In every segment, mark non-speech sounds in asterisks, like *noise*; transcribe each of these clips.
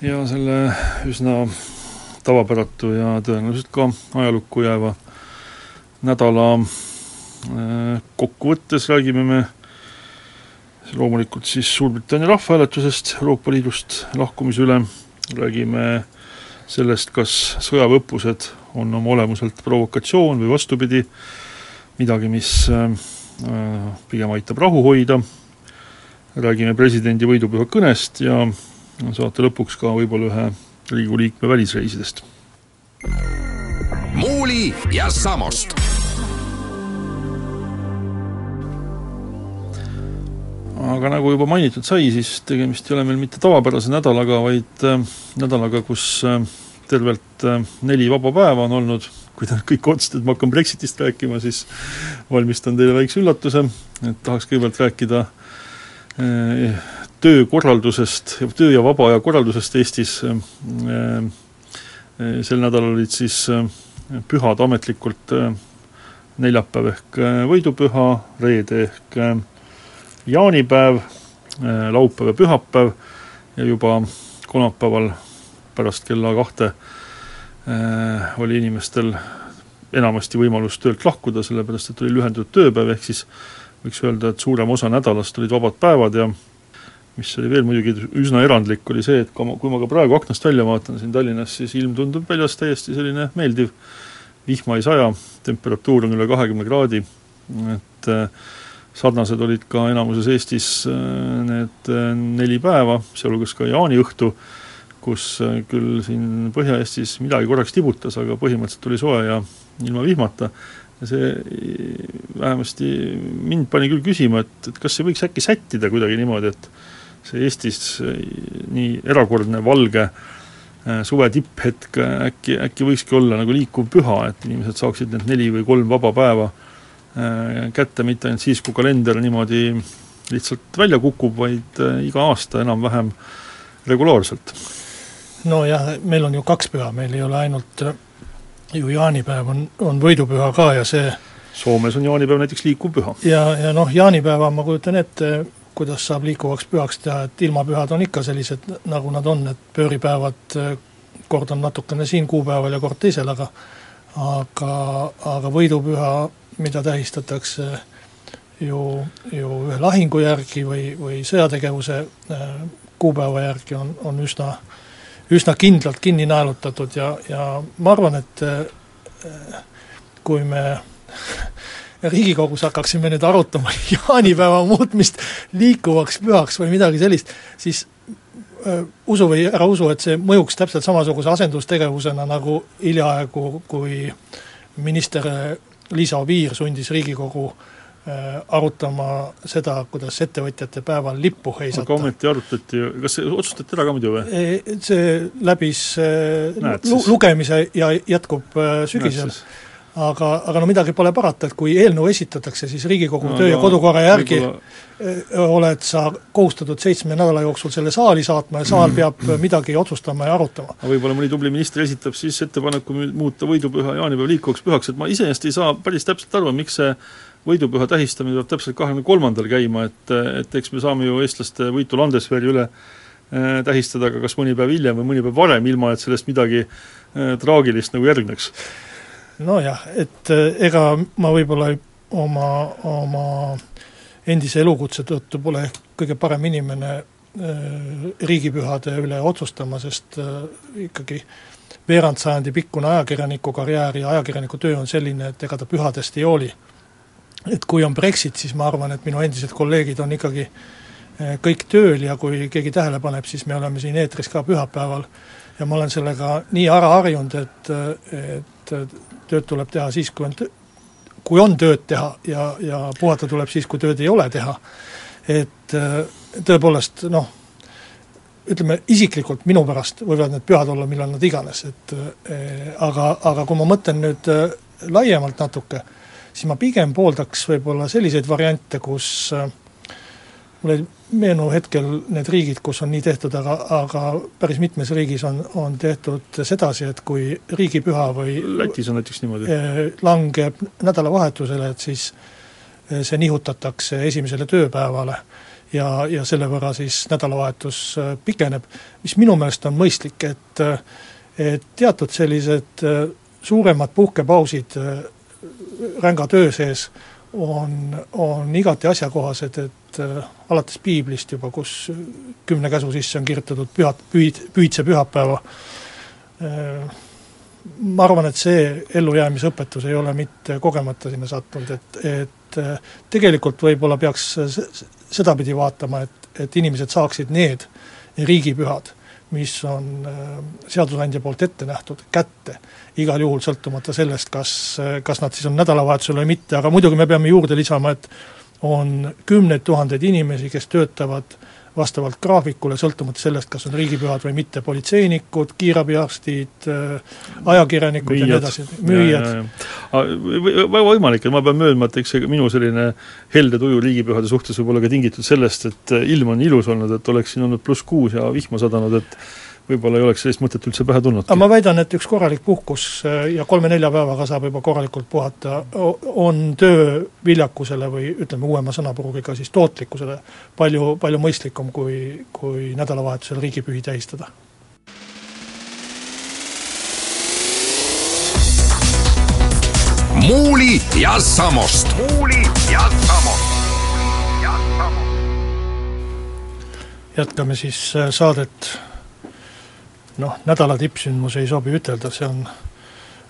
ja selle üsna tavapäratu ja tõenäoliselt ka ajalukku jääva nädala äh, kokkuvõttes räägime me loomulikult siis Suurbritannia rahvahääletusest Euroopa Liidust lahkumise üle, räägime sellest, kas sõjaväeõppused on oma olemuselt provokatsioon või vastupidi, midagi, mis äh, pigem aitab rahu hoida, räägime presidendi võidupüha kõnest ja saate lõpuks ka võib-olla ühe Riigikogu liikme välisreisidest. muuli ja Samost. aga nagu juba mainitud sai, siis tegemist ei ole meil mitte tavapärase nädalaga, vaid äh, nädalaga, kus äh, tervelt äh, neli vaba päeva on olnud, kui te kõik otsustate, et ma hakkan Brexitist rääkima, siis valmistan teile väikse üllatuse, et tahaks kõigepealt rääkida äh, töökorraldusest, töö- ja vaba aja korraldusest Eestis, äh, äh, sel nädalal olid siis äh, pühad ametlikult neljapäev ehk võidupüha, reede ehk jaanipäev, laupäev ja pühapäev ja juba kolmapäeval pärast kella kahte oli inimestel enamasti võimalus töölt lahkuda, sellepärast et oli lühendatud tööpäev, ehk siis võiks öelda, et suurem osa nädalast olid vabad päevad ja mis oli veel muidugi üsna erandlik, oli see, et kui ma, kui ma ka praegu aknast välja vaatan siin Tallinnas, siis ilm tundub väljas täiesti selline meeldiv, vihma ei saja, temperatuur on üle kahekümne kraadi, et äh, sarnased olid ka enamuses Eestis äh, need äh, neli päeva, sealhulgas ka jaaniõhtu, kus küll siin Põhja-Eestis midagi korraks tibutas, aga põhimõtteliselt oli soe ja ilma vihmata, ja see vähemasti mind pani küll küsima, et, et kas see võiks äkki sättida kuidagi niimoodi, et see Eestis nii erakordne valge äh, suve tipphetk äkki, äkki võikski olla nagu liikuv püha, et inimesed saaksid need neli või kolm vaba päeva kätte mitte ainult siis, kui kalender niimoodi lihtsalt välja kukub, vaid iga aasta enam-vähem regulaarselt. nojah, meil on ju kaks püha, meil ei ole ainult ju jaanipäev on, on võidupüha ka ja see Soomes on jaanipäev näiteks liikuv püha. ja, ja noh, jaanipäeva ma kujutan ette, kuidas saab liikuvaks pühaks teha, et ilmapühad on ikka sellised, nagu nad on, et pööripäevad kord on natukene siin kuupäeval ja kord teisel, aga aga, aga võidupüha, mida tähistatakse ju, ju ühe lahingu järgi või, või sõjategevuse äh, kuupäeva järgi, on, on üsna, üsna kindlalt kinni naelutatud ja, ja ma arvan, et äh, kui me *laughs* Riigikogus hakkaksime nüüd arutama *laughs* jaanipäeva muutmist liikuvaks pühaks või midagi sellist, siis öö, usu või ära usu, et see mõjuks täpselt samasuguse asendustegevusena, nagu hiljaaegu, kui minister Liisa Oviir sundis Riigikogu arutama seda, kuidas ettevõtjate päeval lippu heisata. aga ometi arutati, kas see otsustati ära ka muidu või? see läbis Näed, lu-, lugemise ja jätkub sügisel aga, aga no midagi pole parata, et kui eelnõu esitatakse, siis Riigikogu no, töö- ja kodukorra järgi võibolla... oled sa kohustatud seitsme nädala jooksul selle saali saatma ja saal peab midagi otsustama ja arutama. võib-olla mõni tubli minister esitab siis ettepaneku muuta võidupüha jaanipäev liikuvaks pühaks, et ma iseenesest ei saa päris täpselt aru, miks see võidupüha tähistamine peab täpselt kahekümne kolmandal käima, et, et eks me saame ju eestlaste võitu Landesveri üle äh, tähistada ka kas mõni päev hiljem või mõni päev varem, ilma et sellest midagi traagilist nagu järgneks nojah, et eh, ega ma võib-olla oma, oma endise elukutse tõttu pole ehk kõige parem inimene äh, riigipühade üle otsustama, sest äh, ikkagi veerandsajandi pikkune ajakirjaniku karjäär ja ajakirjaniku töö on selline, et ega ta pühadest ei hooli. et kui on Brexit, siis ma arvan, et minu endised kolleegid on ikkagi kõik tööl ja kui keegi tähele paneb, siis me oleme siin eetris ka pühapäeval ja ma olen sellega nii ära harjunud, et, et tööd tuleb teha siis, kui on tõ-, kui on tööd teha ja, ja puhata tuleb siis, kui tööd ei ole teha. et äh, tõepoolest noh, ütleme isiklikult minu pärast võivad need pühad olla millal nad iganes, et eh, aga, aga kui ma mõtlen nüüd eh, laiemalt natuke, siis ma pigem pooldaks võib-olla selliseid variante, kus äh, mul ei meenu hetkel need riigid, kus on nii tehtud, aga, aga päris mitmes riigis on, on tehtud sedasi, et kui riigipüha või Lätis on näiteks niimoodi. Eh, langeb nädalavahetusele, et siis eh, see nihutatakse esimesele tööpäevale ja, ja selle võrra siis nädalavahetus eh, pikeneb, mis minu meelest on mõistlik, et et teatud sellised suuremad puhkepausid ränga töö sees on, on igati asjakohased, et äh, alates piiblist juba, kus kümne käsu sisse on kirjutatud pühad, pühid, pühitse pühapäeva äh,, ma arvan, et see ellujäämisõpetus ei ole mitte kogemata sinna sattunud, et, et äh, tegelikult võib-olla peaks sedapidi vaatama, et, et inimesed saaksid need riigipühad, mis on äh, seadusandja poolt ette nähtud, kätte. igal juhul sõltumata sellest, kas, kas nad siis on nädalavahetusel või mitte, aga muidugi me peame juurde lisama, et on kümneid tuhandeid inimesi, kes töötavad vastavalt graafikule, sõltumata sellest, kas on riigipühad või mitte, politseinikud, kiirabiarstid, ajakirjanikud müüjad. ja nii edasi, müüjad. väga võimalik, et ma pean möönma, et eks see minu selline helde tuju riigipühade suhtes võib olla ka tingitud sellest, et ilm on ilus olnud, et oleks siin olnud pluss kuus ja vihma sadanud, et võib-olla ei oleks sellist mõtet üldse pähe tulnud. aga ma väidan, et üks korralik puhkus äh, ja kolme-nelja päevaga saab juba korralikult puhata, on töö viljakusele või ütleme uuema sõnapruugiga siis tootlikkusele palju, palju mõistlikum, kui, kui nädalavahetusel riigipühi tähistada. muuli ja Samost. muuli ja Samost. jätkame siis äh, saadet noh, nädala tippsündmus ei sobi ütelda, see on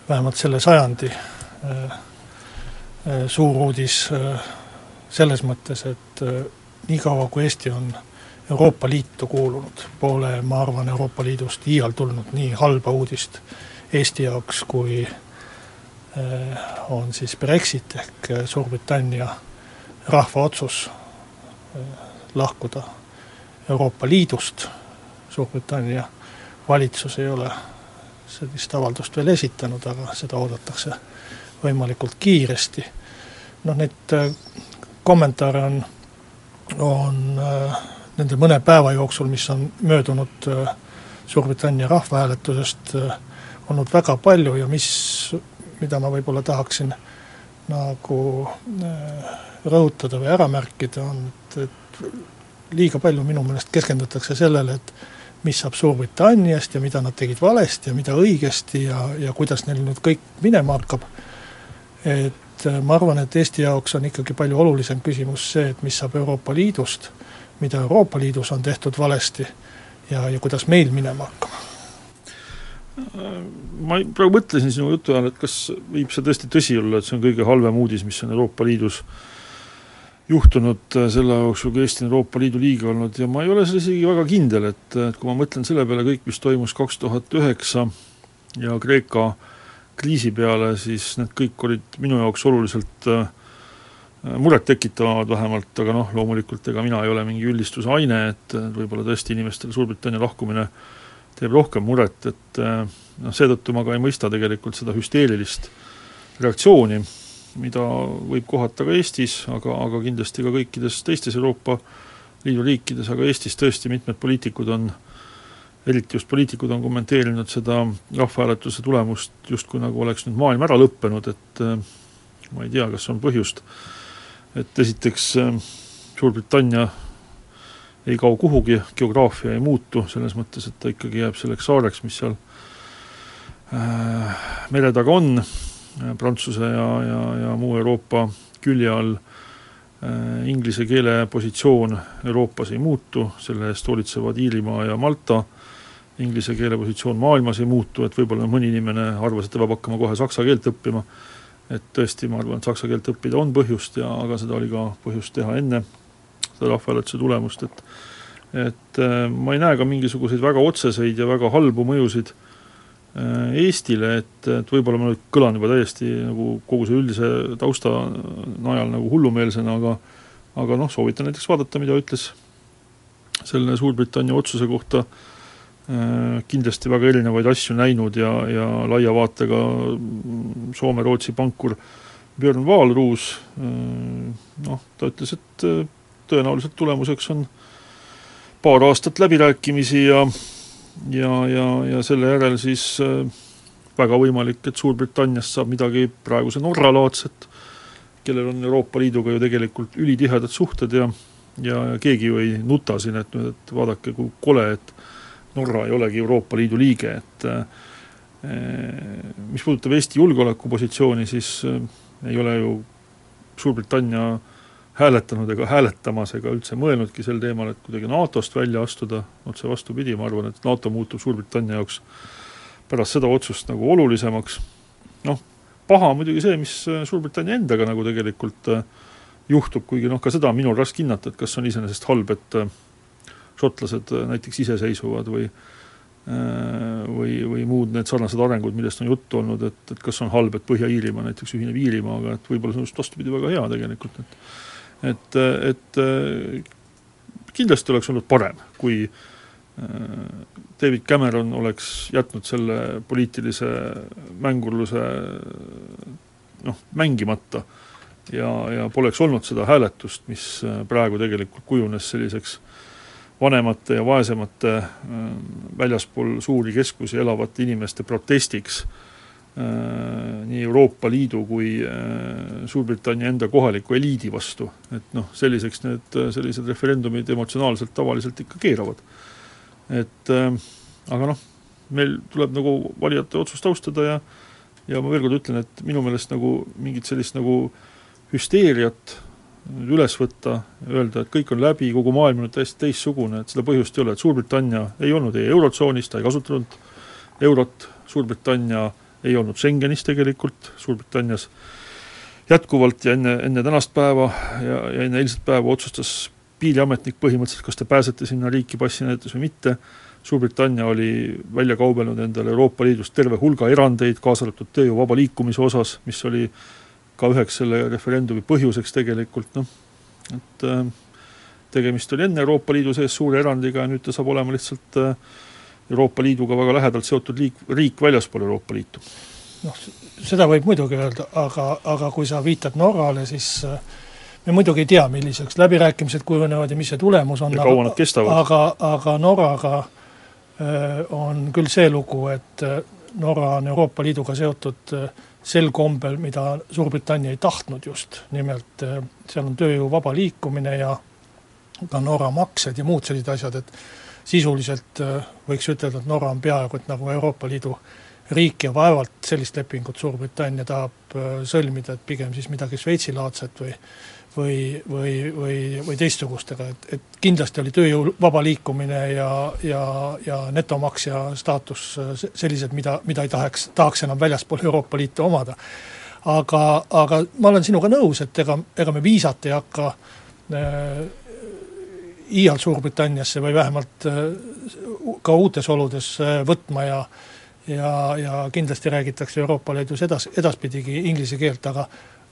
vähemalt selle sajandi äh, äh, suur uudis äh, selles mõttes, et niikaua, kui Eesti on Euroopa Liitu kuulunud, pole, ma arvan, Euroopa Liidust iial tulnud nii halba uudist Eesti jaoks, kui on siis Brexit ehk Suurbritannia rahva otsus lahkuda Euroopa Liidust, Suurbritannia valitsus ei ole sellist avaldust veel esitanud, aga seda oodatakse võimalikult kiiresti. noh, neid äh, kommentaare on, on äh, nende mõne päeva jooksul, mis on möödunud äh, Suurbritannia rahvahääletusest, olnud väga palju ja mis, mida ma võib-olla tahaksin nagu rõhutada või ära märkida, on, et, et liiga palju minu meelest keskendutakse sellele, et mis saab Suurbritanniast ja mida nad tegid valesti ja mida õigesti ja, ja kuidas neil nüüd kõik minema hakkab, et äh, ma arvan, et Eesti jaoks on ikkagi palju olulisem küsimus see, et mis saab Euroopa Liidust, mida Euroopa Liidus on tehtud valesti ja, ja kuidas meil minema hakkab ma praegu mõtlesin sinu jutu ajal, et kas võib see tõesti tõsi olla, et see on kõige halvem uudis, mis on Euroopa Liidus äh, juhtunud äh, selle jooksul, kui Eesti on Euroopa Liidu liige olnud. Ja ma ei ole selles isegi väga kindel, et, et kui ma mõtlen selle peale kõik, mis toimus kaks tuhat üheksa ja Kreeka kriisi peale, siis need kõik olid minu jaoks oluliselt äh, murettekitavamad vähemalt, aga noh, loomulikult ega mina ei ole mingi üldistuse aine, et võib-olla tõesti inimestele Suurbritannia lahkumine teeb rohkem muret, et äh, noh, seetõttu ma ka ei mõista tegelikult seda hüsteerilist reaktsiooni mida võib kohata ka Eestis, aga, aga kindlasti ka kõikides teistes Euroopa Liidu riikides, aga Eestis tõesti mitmed poliitikud on, eriti just poliitikud on kommenteerinud seda rahvahääletuse tulemust justkui nagu oleks nüüd maailm ära lõppenud, et äh, ma ei tea, kas on põhjust, et esiteks äh, Suurbritannia ei kao kuhugi, geograafia ei muutu, selles mõttes, et ta ikkagi jääb selleks saareks, mis seal äh, mere taga on, Prantsuse ja, ja, ja muu Euroopa külje all. Äh, inglise keele positsioon Euroopas ei muutu, selle eest hoolitsevad Iirimaa ja Malta, inglise keele positsioon maailmas ei muutu, et võib-olla mõni inimene arvas, et ta peab hakkama kohe saksa keelt õppima, et tõesti, ma arvan, et saksa keelt õppida on põhjust ja aga seda oli ka põhjust teha enne seda rahvahääletuse tulemust, et et äh, ma ei näe ka mingisuguseid väga otseseid ja väga halbu mõjusid äh, Äh, Eestile, et, et võib-olla ma nüüd kõlan juba täiesti nagu kogu see üldise tausta najal nagu hullumeelsena, aga aga noh, soovitan näiteks vaadata, mida ütles selle Suurbritannia otsuse kohta kindlasti väga erinevaid asju näinud ja, ja laia vaatega Soome-Rootsi pankur Björn Vaalruus, noh, ta ütles, et tõenäoliselt tulemuseks on paar aastat läbirääkimisi ja ja, ja, ja selle järel siis väga võimalik, et Suurbritanniast saab midagi praeguse Norra laadset, kellel on Euroopa Liiduga ju tegelikult ülitihedad suhted ja ja, keegi ju ei nuta siin, et, et vaadake, kui kole, et Norra ei olegi Euroopa Liidu liige, et mis puudutab Eesti julgeolekupositsiooni, siis ei ole ju Suurbritannia hääletanud ega hääletamas ega üldse mõelnudki sel teemal, et kuidagi NATO-st välja astuda, otse vastupidi, ma arvan, et NATO muutub Suurbritannia jaoks pärast seda otsust nagu olulisemaks, noh, paha on muidugi see, mis Suurbritannia endaga nagu tegelikult äh, juhtub, kuigi noh, ka seda on minul raske hinnata, et kas on iseenesest halb, et äh, šotlased äh, näiteks iseseisvuvad või või, või muud need sarnased arengud, millest on juttu olnud, et, et kas on halb, et Põhja-Iirimaa näiteks ühineb Iirimaaga, et võib-olla see on just vastupidi väga hea tegelikult, et et, et kindlasti oleks olnud parem, kui äh, David Cameron oleks jätnud selle poliitilise mängurluse noh, mängimata. Ja, ja poleks olnud seda hääletust, mis praegu tegelikult kujunes selliseks vanemate ja vaesemate väljaspool suuri keskusi elavate inimeste protestiks nii Euroopa Liidu kui Suurbritannia enda kohaliku eliidi vastu. et noh, selliseks need, sellised referendumid emotsionaalselt tavaliselt ikka keeravad. Et äh, aga noh, meil tuleb nagu valijate otsust austada ja ja ma veel kord ütlen, et minu meelest nagu mingit sellist nagu hüsteeriat üles võtta, öelda, et kõik on läbi, kogu maailm on täiesti teistsugune, et seda põhjust ei ole, et Suurbritannia ei olnud ei Eurotsoonis, ta ei kasutanud eurot, Suurbritannia ei olnud Schengenis tegelikult, Suurbritannias jätkuvalt ja enne, enne tänast päeva ja, ja enne eilset päeva otsustas piiriametnik põhimõtteliselt, kas te pääsete sinna riiki passinäitus või mitte, Suurbritannia oli välja kaubelnud endale Euroopa Liidust terve hulga erandeid, kaasa arvatud tööjõu vaba liikumise osas, mis oli ka üheks selle referendumi põhjuseks tegelikult, noh, et äh, tegemist oli enne Euroopa Liidu sees suure erandiga ja nüüd ta saab olema lihtsalt äh, Euroopa Liiduga väga lähedalt seotud liik, riik väljaspool Euroopa Liitu. noh, seda võib muidugi öelda, aga, aga kui sa viitad Norrale, siis äh, me muidugi ei tea, milliseks läbirääkimised kujunevad ja mis see tulemus on, kestavad. aga, aga Norraga äh, on küll see lugu, et äh, Norra on Euroopa Liiduga seotud sel kombel, mida Suurbritannia ei tahtnud just, nimelt seal on tööjõu vaba liikumine ja ka Norra maksed ja muud sellised asjad, et sisuliselt võiks ütelda, et Norra on peaaegu et nagu Euroopa Liidu riik ja vaevalt sellist lepingut Suurbritannia tahab sõlmida, et pigem siis midagi Šveitsi-laadset või või, või, või, või teistsugustega, et, et kindlasti oli tööjõu vaba liikumine ja, ja, ja netomaksja staatus sellised, mida, mida ei tahaks, tahaks enam väljaspool Euroopa Liitu omada. aga, aga ma olen sinuga nõus, et ega, ega me viisat ei hakka äh, iial Suurbritanniasse või vähemalt äh, ka uutes oludes äh, võtma ja ja, ja kindlasti räägitakse Euroopa Liidus edas, edaspidigi inglise keelt, aga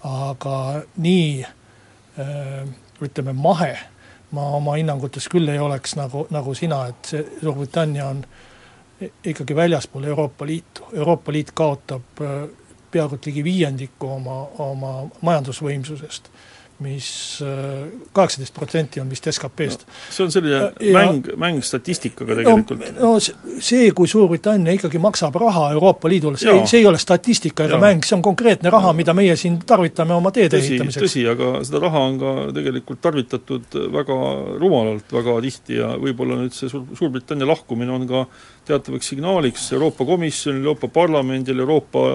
aga nii äh, ütleme, mahe ma oma hinnangutes küll ei oleks nagu, nagu sina, et see Suurbritannia on ikkagi väljaspool Euroopa Liitu, Euroopa Liit kaotab peaaegu et ligi viiendiku oma, oma majandusvõimsusest mis äh, kaheksateist protsenti on vist SKP-st no,. see on selline ja, mäng, mäng statistikaga tegelikult. no, no see, kui Suurbritannia ikkagi maksab raha Euroopa Liidule, see, see ei ole statistika ega mäng, see on konkreetne raha, mida meie siin tarvitame oma teede tõsi, ehitamiseks. tõsi, aga seda raha on ka tegelikult tarvitatud väga rumalalt väga tihti ja võib-olla nüüd see Suur-, Suurbritannia lahkumine on ka teatavaks signaaliks Euroopa Komisjonile, Euroopa Parlamendile, Euroopa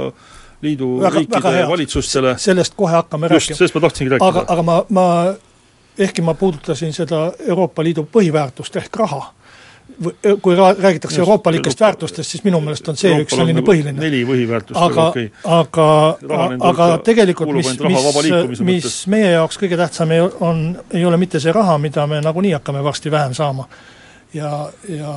Liidu väga, riikide väga valitsustele. sellest kohe hakkame just, rääkima. sellest ma tahtsingi rääkida. aga, aga ma, ma, ehkki ma puudutasin seda Euroopa Liidu põhiväärtust ehk raha, kui räägitakse just, euroopalikest Euroopa, väärtustest, siis minu meelest on see Euroopa üks selline nagu põhiline. neli põhiväärtust, aga okay.. aga, aga tegelikult mis, mis, mis meie jaoks kõige tähtsam ei, on, ei ole mitte see raha, mida me nagunii hakkame varsti vähem saama ja, ja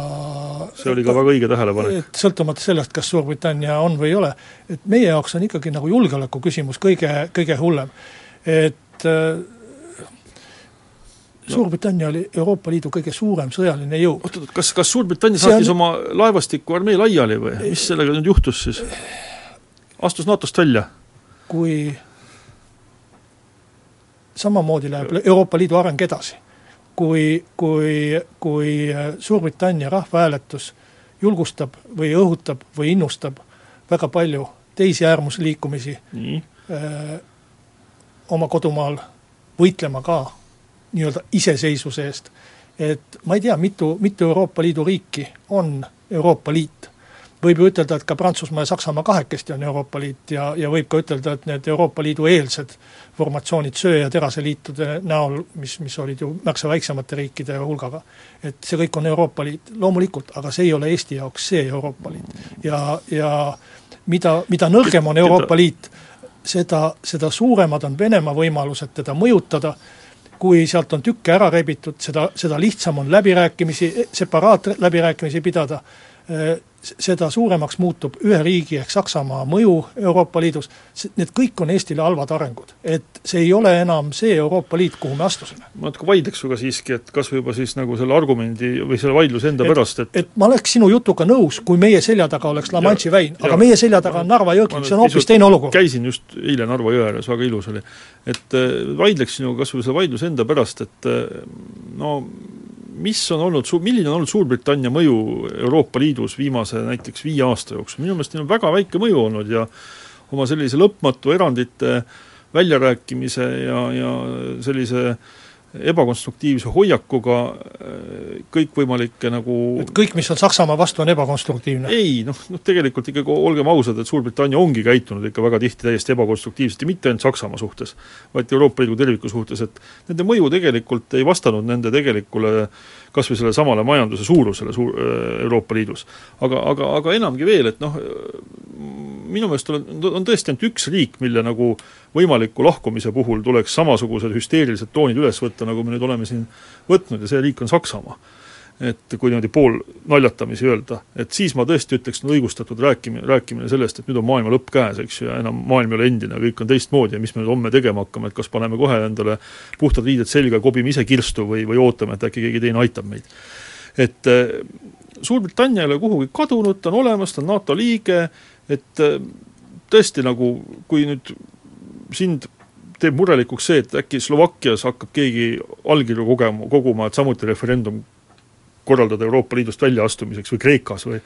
see oli ka väga õige tähelepanek. et sõltumata sellest, kas Suurbritannia on või ei ole, et meie jaoks on ikkagi nagu julgeoleku küsimus kõige, kõige hullem. et äh, Suurbritannia oli Euroopa Liidu kõige suurem sõjaline jõud. oot-oot, kas, kas Suurbritannia saatis on... oma laevastiku armee laiali või mis sellega nüüd juhtus siis? astus NATO-st välja? kui samamoodi läheb Euroopa Liidu areng edasi. Kui, kui, kui Suurbritannia rahvahääletus julgustab või õhutab või innustab väga palju teisi äärmusliikumisi öö, äh, oma kodumaal võitlema ka nii-öelda iseseisvuse eest. et ma ei tea, mitu, mitu Euroopa Liidu riiki on Euroopa Liit. Võib ju ütelda, et ka Prantsusmaa ja Saksamaa kahekesti on Euroopa Liit ja, ja võib ka ütelda, et need Euroopa Liidu eelsed formatsioonid söe- ja teraseliitude näol, mis, mis olid ju märksa väiksemate riikide hulgaga, et see kõik on Euroopa Liit, loomulikult, aga see ei ole Eesti jaoks see Euroopa Liit. ja, ja mida, mida nõrgem on Euroopa Liit, seda, seda suuremad on Venemaa võimalused teda mõjutada. Kui sealt on tükke ära rebitud, seda, seda lihtsam on läbirääkimisi, separaatläbirääkimisi pidada, seda suuremaks muutub ühe riigi ehk Saksamaa mõju Euroopa Liidus, need kõik on Eestile halvad arengud. et see ei ole enam see Euroopa Liit, kuhu me astusime. ma natuke vaidleks sinuga siiski, et kas või juba siis nagu selle argumendi või selle vaidluse enda et, pärast, et et ma oleks sinu jutuga nõus, kui meie selja taga oleks La Manche'i väin, aga meie selja taga on Narva jõgi, see on hoopis teine olukord. käisin just eile Narva jõe ääres, väga ilus oli. et äh, vaidleks sinuga kas või selle vaidluse enda pärast, et äh, no mis on olnud milline on olnud Suurbritannia mõju Euroopa Liidus viimase näiteks viie aasta jooksul, minu meelest neil on väga väike mõju olnud ja oma sellise lõpmatu erandite väljarääkimise ja, ja sellise äh, ebakonstruktiivse hoiakuga äh, kõikvõimalikke nagu et kõik, mis on Saksamaa vastu, on ebakonstruktiivne? ei, noh, noh tegelikult ikkagi olgem ausad, et Suurbritannia ongi käitunud ikka väga tihti täiesti ebakonstruktiivselt ja mitte ainult Saksamaa suhtes, vaid Euroopa Liidu terviku suhtes, et nende mõju tegelikult ei vastanud nende tegelikule kas või sellele samale majanduse suurusele suur, Euroopa Liidus. aga, aga, aga enamgi veel, et noh, minu meelest on, on tõesti ainult üks riik, mille nagu võimaliku lahkumise puhul tuleks samasugused hüsteerilised toonid üles võtta, nagu me nüüd oleme siin võtnud ja see riik on Saksamaa. et kui niimoodi pool naljatamisi öelda, et siis ma tõesti ütleks, on õigustatud rääkimine, rääkimine sellest, et nüüd on maailma lõpp käes, eks ju, ja enam maailm ei ole endine, kõik on teistmoodi ja mis me nüüd homme tegema hakkame, et kas paneme kohe endale puhtad riided selga kobime ise kirstu või, või ootame, et äkki keegi teine aitab meid. et äh, Suurbritannia ei ole kuhugi kadunud, ta on olemas, ta on NATO liige, et äh, tõesti nagu, kui nüüd sind teeb murelikuks see, et äkki Slovakkias hakkab keegi allkirju kogema, koguma, et samuti referendum korraldada Euroopa Liidust väljaastumiseks või Kreekas või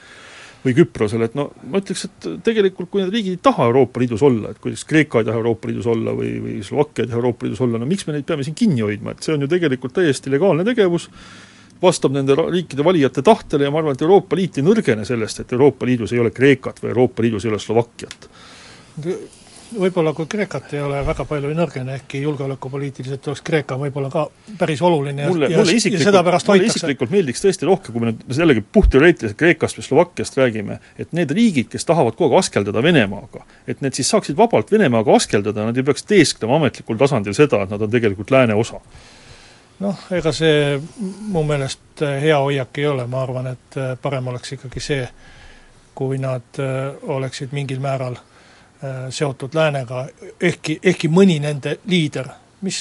või Küprosel, et no ma ütleks, et tegelikult kui need riigid ei taha Euroopa Liidus olla, et kui näiteks Kreeka ei taha Euroopa Liidus olla või, või Slovakkia ei taha Euroopa Liidus olla, no miks me neid peame siin kinni hoidma, et see on ju tegelikult täiesti legaalne tegevus, vastab nende riikide valijate tahtele ja ma arvan, et Euroopa Liit ei nõrgene sellest, et Euroopa Liidus ei ole Kreekat või Euroopa Liidus ei ole Slovakkiat. Võib-olla kui Kreekat ei ole väga palju nõrgene, ehkki julgeolekupoliitiliselt oleks Kreeka võib-olla ka päris oluline mulle, ja, mulle ja sedapärast mulle isiklikult meeldiks tõesti rohkem, kui me nüüd jällegi puhtteoreetiliselt Kreekast või Slovakkiast räägime, et need riigid, kes tahavad kogu aeg askeldada Venemaaga, et need siis saaksid vabalt Venemaaga askeldada, nad ei peaks teesklema ametlikul tasandil seda, et nad on tegelikult lääne osa noh, ega see mu meelest hea hoiak ei ole, ma arvan, et parem oleks ikkagi see, kui nad oleksid mingil määral Äh, seotud läänega, ehkki, ehkki mõni nende liider, mis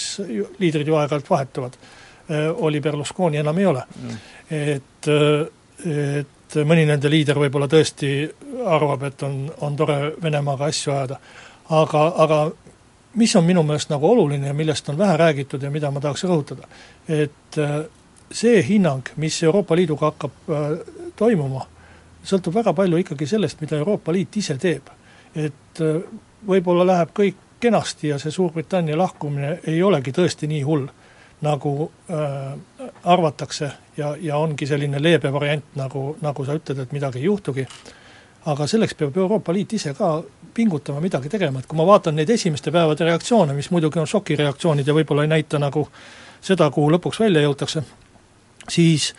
liidrid ju aeg-ajalt vahetuvad, äh, oli Berlusconi, enam ei ole. Mm.. et, äh, et mõni nende liider võib-olla tõesti arvab, et on, on tore Venemaaga asju ajada, aga, aga mis on minu meelest nagu oluline ja millest on vähe räägitud ja mida ma tahaks rõhutada, et see hinnang, mis Euroopa Liiduga hakkab toimuma, sõltub väga palju ikkagi sellest, mida Euroopa Liit ise teeb. Et äh, võib-olla läheb kõik kenasti ja see Suurbritannia lahkumine ei olegi tõesti nii hull, nagu äh, arvatakse ja, ja ongi selline leebe variant, nagu, nagu sa ütled, et midagi ei juhtugi, aga selleks peab Euroopa Liit ise ka pingutama, midagi tegema, et kui ma vaatan neid esimeste päevade reaktsioone, mis muidugi on šokireaktsioonid ja võib-olla ei näita nagu seda, kuhu lõpuks välja jõutakse, siis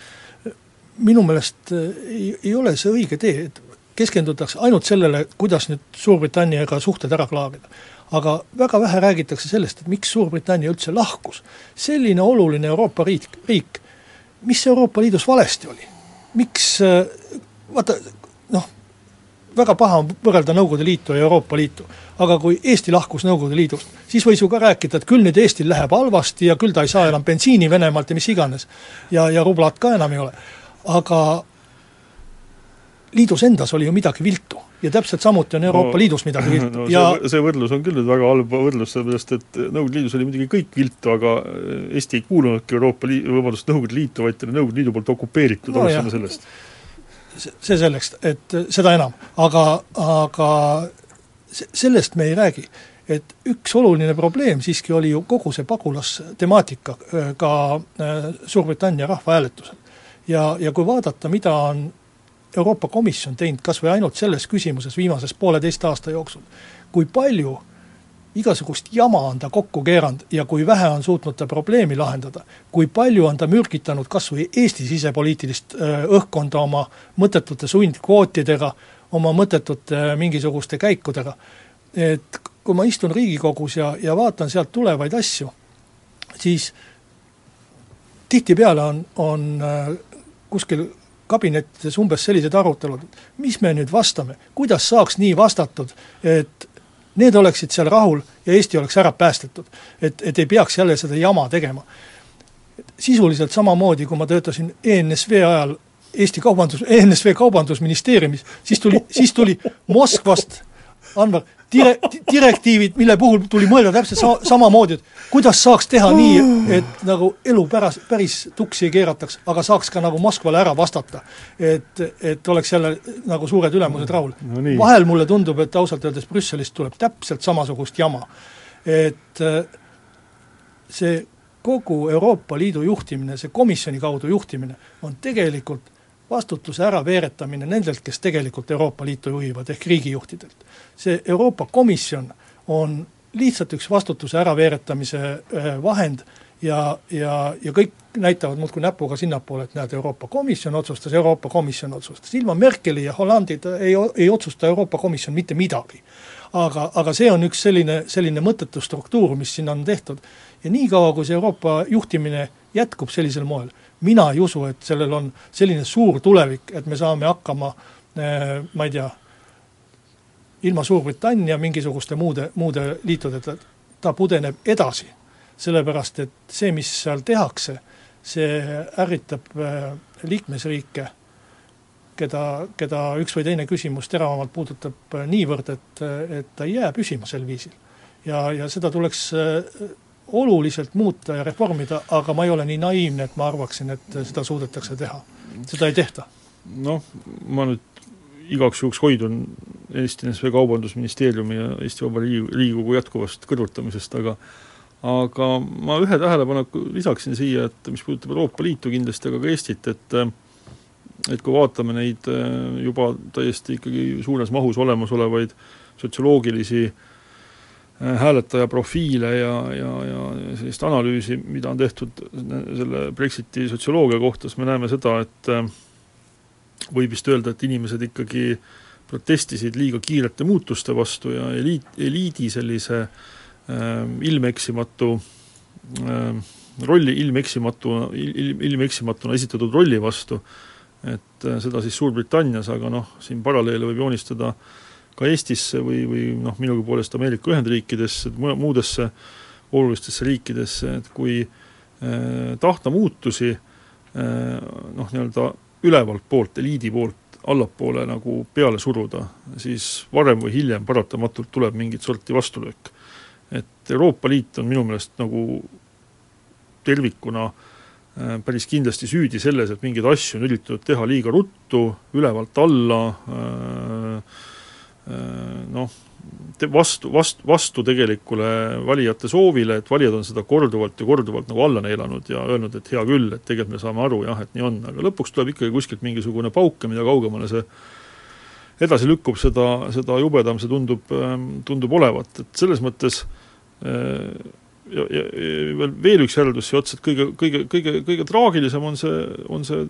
minu meelest äh, ei, ei ole see õige tee, et keskendutakse ainult sellele, kuidas nüüd Suurbritanniaga suhted ära klaarida. aga väga vähe räägitakse sellest, et miks Suurbritannia üldse lahkus. selline oluline Euroopa riik, riik, mis Euroopa Liidus valesti oli? miks, vaata noh, väga paha on võrrelda Nõukogude Liitu ja Euroopa Liitu. aga kui Eesti lahkus Nõukogude Liidust, siis võis ju ka rääkida, et küll nüüd Eestil läheb halvasti ja küll ta ei saa enam bensiini Venemaalt ja mis iganes. ja, ja rublat ka enam ei ole. aga liidus endas oli ju midagi viltu ja täpselt samuti on Euroopa no, Liidus midagi viltu no, ja see, see võrdlus on küll nüüd väga halb võrdlus, sellepärast et Nõukogude Liidus oli muidugi kõik viltu, aga Eesti ei kuulunudki Euroopa Liidu, vabandust, Nõukogude Liitu, vaid ta oli Nõukogude Liidu poolt okupeeritud no,, alustame sellest. See selleks, et seda enam, aga, aga sellest me ei räägi. et üks oluline probleem siiski oli ju kogu see pagulastemaatika ka Suurbritannia rahvahääletusel. ja, ja kui vaadata, mida on Euroopa Komisjon teinud kas või ainult selles küsimuses viimases pooleteist aasta jooksul, kui palju igasugust jama on ta kokku keeranud ja kui vähe on suutnud ta probleemi lahendada, kui palju on ta mürgitanud kas või Eesti sisepoliitilist õhkkonda oma mõttetute sundkvootidega, oma mõttetute mingisuguste käikudega, et kui ma istun Riigikogus ja, ja vaatan sealt tulevaid asju, siis tihtipeale on, on kuskil kabinettides umbes sellised arutelud, mis me nüüd vastame, kuidas saaks nii vastatud, et need oleksid seal rahul ja Eesti oleks ära päästetud. et, et ei peaks jälle seda jama tegema. sisuliselt samamoodi, kui ma töötasin ENSV ajal Eesti Kaubandus, ENSV Kaubandusministeeriumis, siis tuli, siis tuli Moskvast, Anvar, dire-, direktiivid, mille puhul tuli mõelda täpselt sa-, samamoodi, et kuidas saaks teha nii, et nagu elu päras, päris tuksi ei keerataks, aga saaks ka nagu Moskvale ära vastata. et, et oleks jälle nagu suured ülemused rahul no. vahel mulle tundub, et ausalt öeldes Brüsselist tuleb täpselt samasugust jama. et see kogu Euroopa Liidu juhtimine, see komisjoni kaudu juhtimine on tegelikult vastutuse äraveeretamine nendelt, kes tegelikult Euroopa Liitu juhivad, ehk riigijuhtidelt. see Euroopa Komisjon on lihtsalt üks vastutuse äraveeretamise äh, vahend ja, ja, ja kõik näitavad muudkui näpuga sinnapoole, et näed, Euroopa Komisjon otsustas, Euroopa Komisjon otsustas, ilma Merkeli ja Hollandita ei, ei otsusta Euroopa Komisjon mitte midagi. aga, aga see on üks selline, selline mõttetu struktuur, mis siin on tehtud. ja niikaua, kui see Euroopa juhtimine jätkub sellisel moel, mina ei usu, et sellel on selline suur tulevik, et me saame hakkama eh, ma ei tea, ilma Suurbritannia mingisuguste muude, muude liitudeta, ta pudeneb edasi. sellepärast, et see, mis seal tehakse, see ärritab eh, liikmesriike, keda, keda üks või teine küsimus teravamalt puudutab eh, niivõrd, et, et ta ei jää püsima sel viisil. ja, ja seda tuleks oluliselt muuta ja reformida, aga ma ei ole nii naiivne, et ma arvaksin, et seda suudetakse teha. seda ei tehta. noh, ma nüüd igaks juhuks hoidun Eesti NSV Kaubandusministeeriumi ja Eesti Vabariigi Riigikogu jätkuvast kõrvutamisest, aga aga ma ühe tähelepaneku lisaksin siia, et mis puudutab Euroopa Liitu kindlasti, aga ka Eestit, et et kui vaatame neid juba täiesti ikkagi suures mahus olemasolevaid sotsioloogilisi äh, hääletaja profiile ja, ja, ja sellist analüüsi, mida on tehtud selle Brexiti sotsioloogia kohta, siis me näeme seda, et äh, võib vist öelda, et inimesed ikkagi protestisid liiga kiirete muutuste vastu ja eliit, eliidi sellise äh, ilmeksimatu äh, rolli, ilmeksimatu, ilm, ilmeksimatuna esitatud rolli vastu, et äh, seda siis Suurbritannias, aga noh, siin paralleele võib joonistada äh, ka Eestisse või, või noh, minugi poolest Ameerika Ühendriikidesse, muudesse olulistesse riikidesse, et kui eh, tahta muutusi eh, noh, nii-öelda ülevalt poolt, eliidi poolt allapoole nagu peale suruda, siis varem või hiljem paratamatult tuleb mingit sorti vastulöök. et Euroopa Liit on minu meelest nagu tervikuna eh, päris kindlasti süüdi selles, et mingeid asju on üritatud teha liiga ruttu, ülevalt alla äh,, Äh, noh, vastu, vastu, vastu tegelikule valijate soovile, et valijad on seda korduvalt ja korduvalt nagu alla neelanud ja öelnud, et hea küll, et tegelikult me saame aru jah, et nii on, aga lõpuks tuleb ikkagi kuskilt mingisugune pauk ja mida kaugemale see edasi lükkub, seda, seda jubedam see tundub, ähm, tundub olevat, et selles mõttes äh, ja, ja, ja veel, veel üks järeldus siia otsa, et kõige, kõige, kõige, kõige traagilisem on see, on see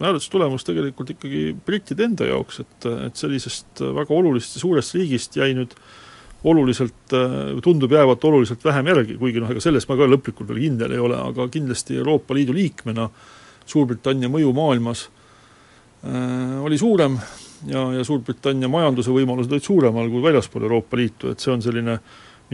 hääletustulemus tegelikult ikkagi brittide enda jaoks, et, et sellisest väga olulisest ja suurest riigist jäi nüüd oluliselt, tundub jäävat oluliselt vähem järgi, kuigi noh, ega selles ma ka lõplikult veel kindel ei ole, aga kindlasti Euroopa Liidu liikmena Suurbritannia mõju maailmas äh, oli suurem ja, ja Suurbritannia majanduse võimalused olid suuremal kui väljaspool Euroopa Liitu, et see on selline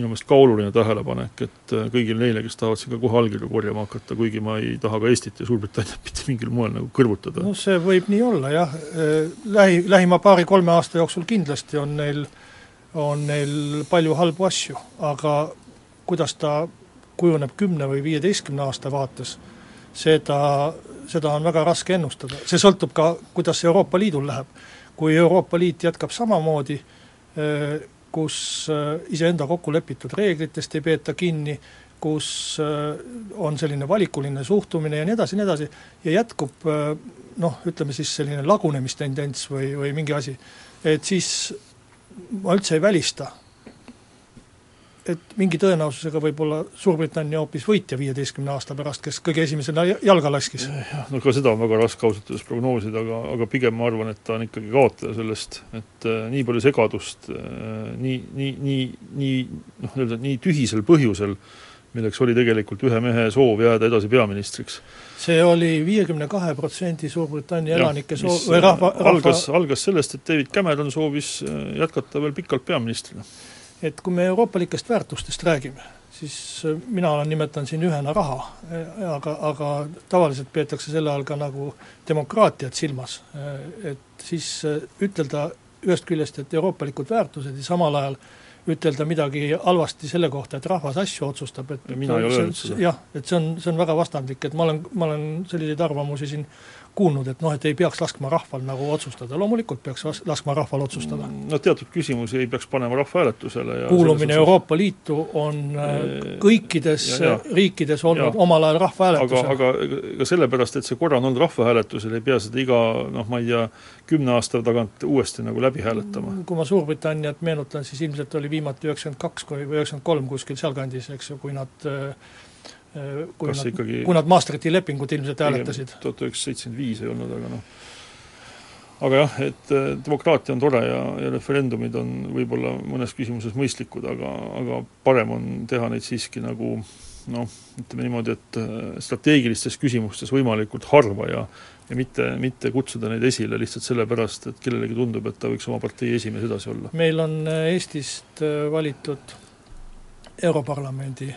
minu meelest ka oluline tähelepanek, et äh, kõigil neile, kes tahavad siin ka kohe allkirju korjama hakata, kuigi ma ei taha ka Eestit ja Suurbritanniat *laughs* mitte mingil moel nagu kõrvutada. no see võib nii olla jah, äh, lähi, lähima paari-kolme aasta jooksul kindlasti on neil, on neil palju halbu asju, aga kuidas ta kujuneb kümne või viieteistkümne aasta vaates, seda, seda on väga raske ennustada, see sõltub ka, kuidas Euroopa Liidul läheb. kui Euroopa Liit jätkab samamoodi, äh, kus äh, iseenda kokku lepitud reeglitest ei peeta kinni, kus äh, on selline valikuline suhtumine ja nii edasi, nii edasi, ja jätkub äh, noh, ütleme siis selline lagunemistendents või, või mingi asi, et siis ma üldse ei välista, et mingi tõenäosusega võib olla Suurbritannia hoopis võitja viieteistkümne aasta pärast, kes kõige esimesena jalga laskis. jah, no ka seda on väga raske ausalt öeldes prognoosida, aga, aga pigem ma arvan, et ta on ikkagi kaotaja sellest, et äh, nii palju segadust äh, nii, nii, nii, nii noh, nii-öelda nii tühisel põhjusel, milleks oli tegelikult ühe mehe soov jääda edasi peaministriks. see oli viiekümne kahe protsendi Suurbritannia elanike soov, või rahva, rahva algas, algas sellest, et David Cameron soovis äh, jätkata veel pikalt peaministrina et kui me euroopalikest väärtustest räägime, siis äh, mina olen, nimetan siin ühena raha, äh, aga, aga tavaliselt peetakse selle all ka nagu demokraatiat silmas. Äh, et siis ütelda ühest küljest, et euroopalikud väärtused ja samal ajal ütelda midagi halvasti selle kohta, et rahvas asju otsustab, et mina ei ole öelnud seda. jah, et see on, see on väga vastandlik, et ma olen, ma olen selliseid arvamusi siin kuulnud, et noh, et ei peaks laskma rahval nagu otsustada, loomulikult peaks laskma rahval otsustada. no teatud küsimusi ei peaks panema rahvahääletusele ja kuulumine Euroopa Liitu on äh, kõikides ja, ja. riikides olnud ja. omal ajal rahvahääletusel. aga, aga ka sellepärast, et see korra on olnud rahvahääletusel, ei pea seda iga noh, ma ei tea, kümne aasta tagant uuesti nagu läbi hääletama. kui ma Suurbritanniat meenutan, siis ilmselt oli viimati üheksakümmend kaks või üheksakümmend kolm kuskil sealkandis, eks ju, kui nad äh, Äh, kui Kas nad ikkagi kui nad Maastrichti lepingut ilmselt hääletasid. tuhat üheksasada seitsekümmend viis ei olnud, aga noh, aga jah, et äh, demokraatia on tore ja, ja referendumid on võib-olla mõnes küsimuses mõistlikud, aga, aga parem on teha neid siiski nagu noh, ütleme niimoodi, et äh, strateegilistes küsimustes võimalikult harva ja ja mitte, mitte kutsuda neid esile lihtsalt sellepärast, et kellelegi tundub, et ta võiks oma partei esimees edasi olla. meil on Eestist valitud Europarlamendi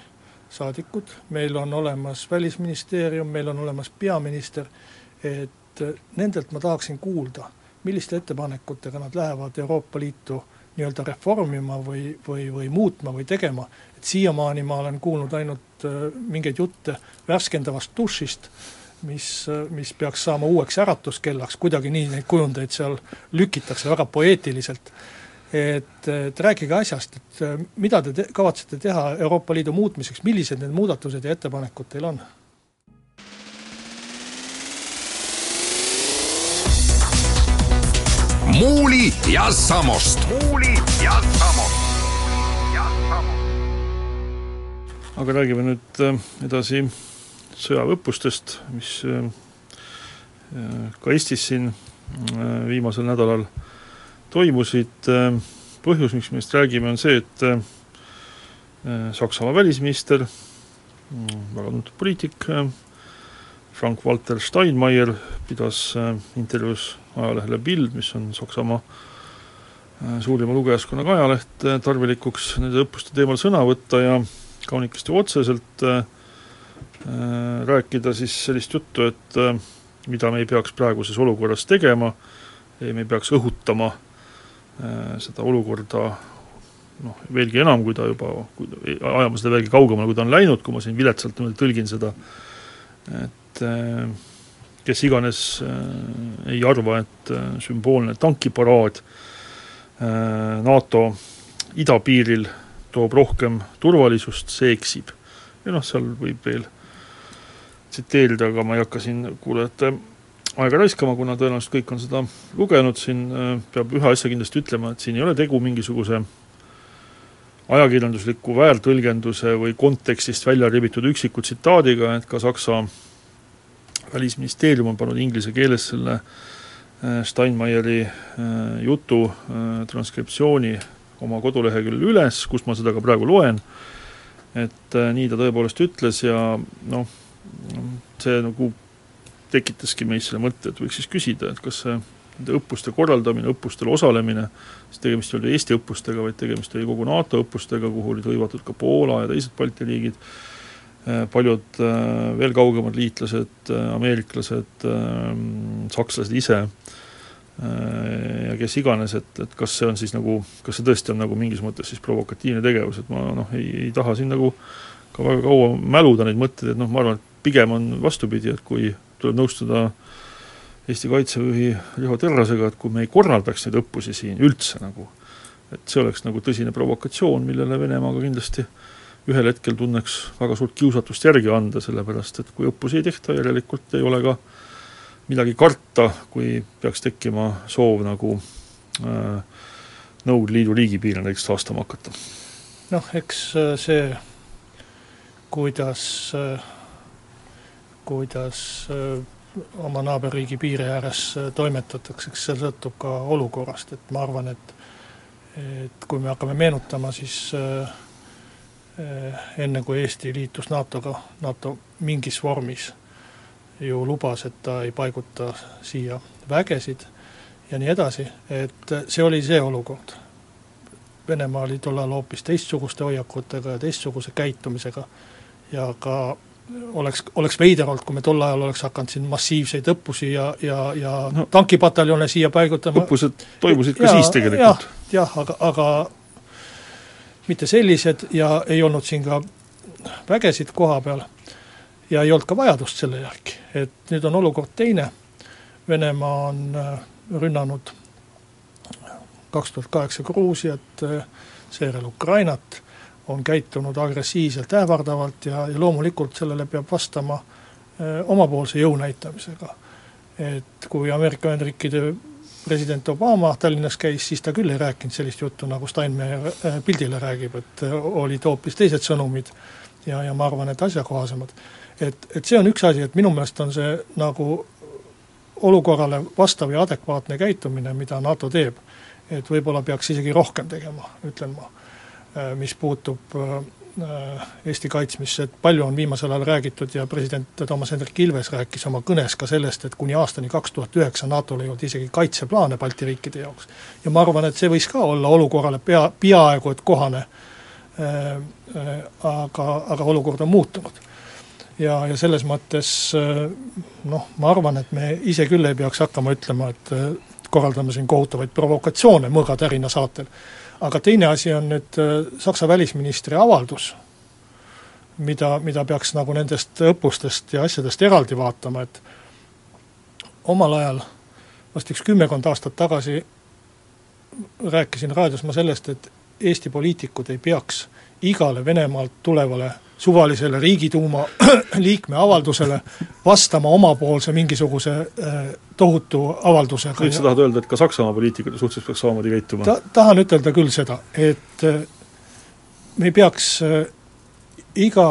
saadikud, meil on olemas Välisministeerium, meil on olemas peaminister, et nendelt ma tahaksin kuulda, milliste ettepanekutega nad lähevad Euroopa Liitu nii-öelda reformima või, või, või muutma või tegema, et siiamaani ma olen kuulnud ainult äh, mingeid jutte värskendavast dušist, mis, äh, mis peaks saama uueks äratuskellaks, kuidagi nii neid kujundeid seal lükitakse väga poeetiliselt et, et rääkige asjast, et äh, mida te te kavatsete teha Euroopa Liidu muutmiseks, millised need muudatused ja ettepanekud teil on? muuli ja Samost. muuli ja Samost. aga räägime nüüd äh, edasi sõjaväeõppustest, mis äh, ka Eestis siin viimasel nädalal toimusid, äh, põhjus, miks me neist räägime, on see, et äh, Saksamaa välisminister, mm, väga tuntud poliitik, äh, Frank-Walter Steinmeier pidas intervjuus ajalehele Bild, mis on Saksamaa suurima lugejaskonnaga ajaleht, tarvilikuks nende õppuste teemal sõna võtta ja kaunikesti otseselt äh, rääkida siis sellist juttu, et äh, mida me ei peaks praeguses olukorras tegema, me ei peaks õhutama äh, Äh, seda olukorda noh, veelgi enam, kui ta juba, ajama seda veelgi kaugemale, kui ta on läinud, kui ma siin viletsalt niimoodi tõlgin seda, et äh, kes iganes äh, ei arva, et sümboolne tankiparaad NATO idapiiril toob rohkem turvalisust, see eksib. ja noh, seal võib veel tsiteerida, aga ma ei hakka siin kuulajate aega raiskama, kuna tõenäoliselt kõik on seda lugenud, siin äh, peab ühe asja kindlasti ütlema, et siin ei ole tegu mingisuguse ajakirjandusliku väärtõlgenduse või kontekstist välja ribitud üksiku tsitaadiga, et ka Saksa välisministeerium on pannud inglise keeles selle äh, Steinmeieri äh, jutu transkriptsiooni oma koduleheküljel üles, kus ma seda ka praegu loen, et nii ta tõepoolest ütles ja noh, see nagu tekitaski meis selle mõtte, et võiks siis küsida, et kas see nende õppuste korraldamine, õppustel osalemine, siis tegemist ei olnud Eesti õppustega, vaid tegemist oli kogu NATO õppustega, kuhu olid hõivatud ka Poola ja teised Balti riigid, paljud veel kaugemad liitlased, ameeriklased, sakslased ise, ja kes iganes, et, et kas see on siis nagu, kas see tõesti on nagu mingis mõttes siis provokatiivne tegevus, et ma noh, ei, ei taha siin nagu ka väga kaua mäluda neid mõtteid, et noh, ma arvan, et pigem on vastupidi, et kui tuleb nõustuda Eesti Kaitseväe Riho Terrasega, et kui me ei korraldaks neid õppusi siin üldse nagu, et see oleks nagu tõsine provokatsioon, millele Venemaa ka kindlasti ühel hetkel tunneks väga suurt kiusatust järgi anda, sellepärast et kui õppusi ei tehta, järelikult ei ole ka midagi karta, kui peaks tekkima soov nagu äh, Nõukogude Liidu riigipiire näiteks taastama hakata? noh, eks äh, see, kuidas, äh, kuidas äh, oma naaberriigi piiri ääres toimetatakse, eks see sõltub ka olukorrast, et ma arvan, et et kui me hakkame meenutama, siis enne, kui Eesti liitus NATO-ga, NATO mingis vormis ju lubas, et ta ei paiguta siia vägesid ja nii edasi, et see oli see olukord. Venemaa oli tollal hoopis teistsuguste hoiakutega ja teistsuguse käitumisega ja ka oleks, oleks veider olnud, kui me tol ajal oleks hakanud siin massiivseid õppusi ja, ja, ja no, tankipataljone siia paigutama. õppused toimusid ka ja, siis tegelikult. jah, aga, aga mitte sellised ja ei olnud siin ka vägesid koha peal ja ei olnud ka vajadust selle järgi, et nüüd on olukord teine, Venemaa on äh, rünnanud kaks tuhat kaheksa Gruusiat, äh, seejärel Ukrainat, on käitunud agressiivselt, ähvardavalt ja, ja loomulikult sellele peab vastama öö, äh, omapoolse jõu näitamisega. et kui Ameerika Ühendriikide president Obama Tallinnas käis, siis ta küll ei rääkinud sellist juttu, nagu Steinmeier pildile räägib, et olid hoopis teised sõnumid ja, ja ma arvan, et asjakohasemad et, et see on üks asi, et minu meelest on see nagu olukorrale vastav ja adekvaatne käitumine, mida NATO teeb. et võib-olla peaks isegi rohkem tegema, ütlen ma, mis puutub äh, Eesti kaitsmisse, et palju on viimasel ajal räägitud ja president Toomas Hendrik Ilves rääkis oma kõnes ka sellest, et kuni aastani kaks tuhat üheksa NATO-l ei olnud isegi kaitseplaane Balti riikide jaoks. ja ma arvan, et see võis ka olla olukorrale pea, peaaegu et kohane äh,, äh, aga, aga olukord on muutunud ja, ja selles mõttes äh, noh, ma arvan, et me ise küll ei peaks hakkama ütlema, et äh, korraldame siin kohutavaid provokatsioone mõõgatärina saatel. Aga teine asi on nüüd äh, Saksa välisministri avaldus, mida, mida peaks nagu nendest õppustest ja asjadest eraldi vaatama, et omal ajal, vast üks kümmekond aastat tagasi rääkisin raadios ma sellest, et Eesti poliitikud ei peaks igale Venemaalt tulevale suvalisele Riigiduuma *clears throat* liikme avaldusele vastama omapoolse mingisuguse äh, tohutu avaldusega. nüüd sa tahad öelda, et ka Saksamaa poliitikute suhtes peaks samamoodi käituma Ta,? tahan ütelda küll seda, et äh, me ei peaks äh, iga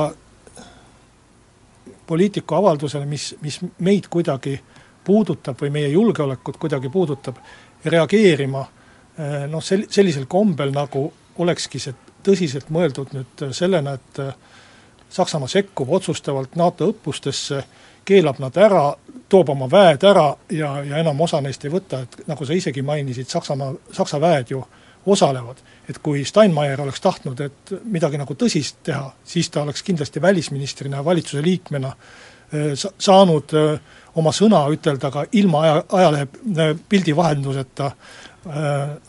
poliitiku avaldusele, mis, mis meid kuidagi puudutab või meie julgeolekut kuidagi puudutab, reageerima noh, sel-, sellisel kombel, nagu olekski see tõsiselt mõeldud nüüd sellena, et Saksamaa sekkub otsustavalt NATO õppustesse, keelab nad ära, toob oma väed ära ja, ja enam osa neist ei võta, et nagu sa isegi mainisid, Saksamaa, Saksa väed ju osalevad. et kui Steinmeier oleks tahtnud, et midagi nagu tõsist teha, siis ta oleks kindlasti välisministrina ja valitsuse liikmena äh, sa-, saanud äh, oma sõna ütelda ka ilma aja, ajalehe äh, pildi vahenduseta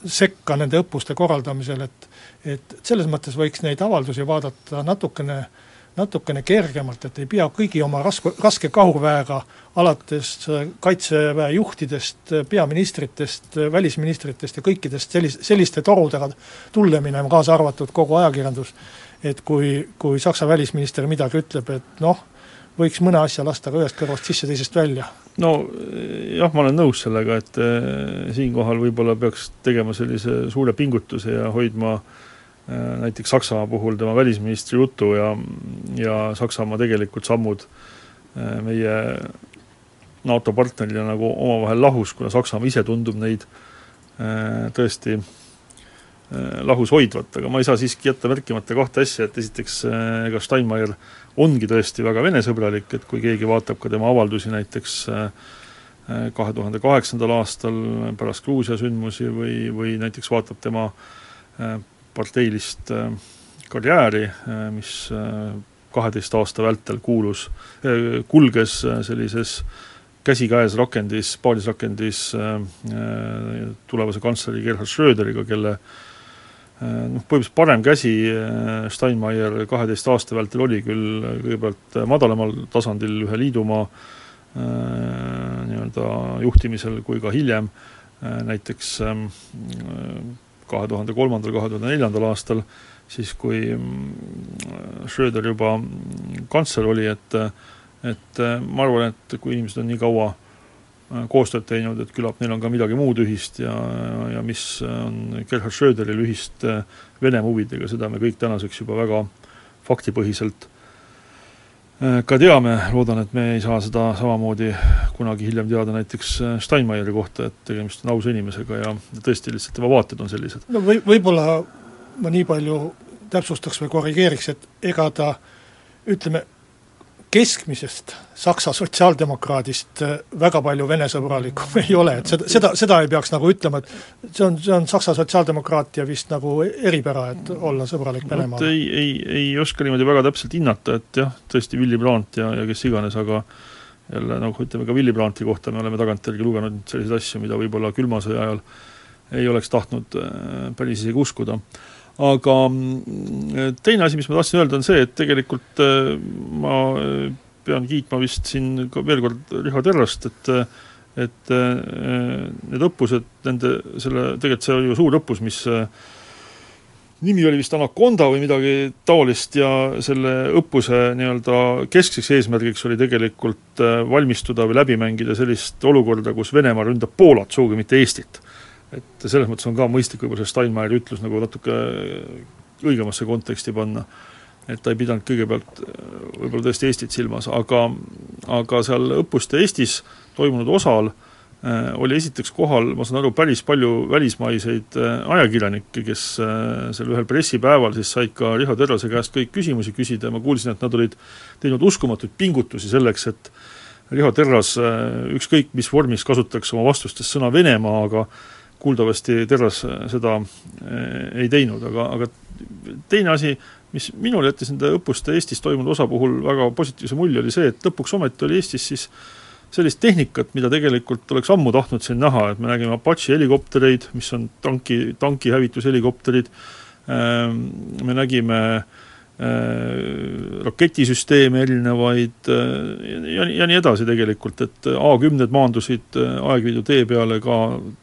sekka nende õppuste korraldamisel, et et selles mõttes võiks neid avaldusi vaadata natukene äh, natukene kergemalt, et ei pea kõigi oma raske, raske kahurväega, alates äh, Kaitseväe juhtidest, peaministritest, välisministritest ja kõikidest sellis-, selliste torudega tulle minema, kaasa arvatud kogu ajakirjandus, et kui, kui Saksa välisminister midagi ütleb, et noh, võiks mõne asja lasta ka ühest kõrvast sisse, teisest välja. no jah, ma olen nõus sellega, et siinkohal võib-olla peaks tegema sellise suure pingutuse ja hoidma äh, Äh, näiteks Saksamaa puhul tema välisministri jutu ja, ja Saksamaa tegelikult sammud äh, meie NATO partnerina nagu omavahel lahus, kuna Saksamaa ise tundub neid äh, tõesti lahus hoidvat, aga ma ei saa siiski jätta märkimata kahte asja, et esiteks ega Steinmeier ongi tõesti väga Vene-sõbralik, et kui keegi vaatab ka tema avaldusi näiteks kahe tuhande kaheksandal aastal pärast Gruusia sündmusi või, või näiteks vaatab tema parteilist karjääri, mis kaheteist aasta vältel kuulus, kulges sellises käsikäes rakendis, paadisrakendis tulevase kantsleri Gerhard Schröderiga, kelle noh, põhimõtteliselt parem käsi Steinmeier kaheteist aasta vältel oli küll kõigepealt madalamal tasandil ühe liidumaa nii-öelda juhtimisel kui ka hiljem, näiteks kahe tuhande kolmandal, kahe tuhande neljandal aastal siis kui mm, Schröder juba kantsler oli, et et ma arvan, et kui inimesed on nii kaua äh, koostööd teinud, et küllap neil on ka midagi muud ühist ja, ja mis on Gerhard Schröderil ühist äh, Venemaa huvidega, seda me kõik tänaseks juba väga faktipõhiselt äh, ka teame, loodan, et me ei saa seda samamoodi kunagi hiljem teada näiteks Steinmeieri kohta, et tegemist on ausa inimesega ja tõesti lihtsalt tema vaated on sellised. no või, võib-olla ma nii palju täpsustaks või korrigeeriks, et ega ta ütleme, keskmisest Saksa sotsiaaldemokraadist äh, väga palju Vene-sõbralikum *laughs* ei ole, et seda, seda, seda ei peaks nagu ütlema, et see on, see on Saksa sotsiaaldemokraatia vist nagu eripära, et olla sõbralik Venemaaga. ei, ei, ei oska niimoodi väga täpselt hinnata, et jah, tõesti Willy Brandt ja, ja kes iganes, aga jälle noh, ütleme ka Willy Brandti kohta me oleme tagantjärgi lugenud selliseid asju, mida võib-olla külma sõja ajal ei oleks tahtnud äh, päris isegi uskuda aga mm, teine asi, mis ma tahtsin öelda, on see, et tegelikult äh, ma äh, pean kiitma vist siin ka veel kord Richard Terrast, et et äh, need õppused, nende selle, tegelikult see oli ju suur õppus, mis nimi oli vist Anaconda või midagi taolist ja selle õppuse nii-öelda keskseks eesmärgiks oli tegelikult valmistuda või läbi mängida sellist olukorda, kus Venemaa ründab Poolat, sugugi mitte Eestit et selles mõttes on ka mõistlik võib-olla see Steinmeieri ütlus nagu natuke õigemasse konteksti panna, et ta ei pidanud kõigepealt võib-olla tõesti Eestit silmas, aga aga seal õppuste Eestis toimunud osal äh, oli esiteks kohal, ma saan aru, päris palju välismaiseid äh, ajakirjanikke, kes äh, sel ühel pressipäeval siis said ka Riho Terrase käest kõik küsimusi küsida. Ja ma kuulsin, et nad olid teinud uskumatuid pingutusi selleks, et Riho Terras ükskõik mis vormis kasutaks oma vastustes sõna Venemaa, aga kuuldavasti Terras seda eh, ei teinud, aga, aga teine asi, mis minul jättis nende õppuste Eestis toimunud osa puhul väga positiivse mulje, oli see, et lõpuks ometi oli Eestis siis sellist tehnikat, mida tegelikult oleks ammu tahtnud siin näha, et me nägime Apache helikoptereid, mis on tanki, tankihävitushelikopterid, ehm, me nägime äh, Äh, raketisüsteeme erinevaid äh, ja, ja nii edasi tegelikult, et A-kümned maandusid äh, Aegviidu tee peale ka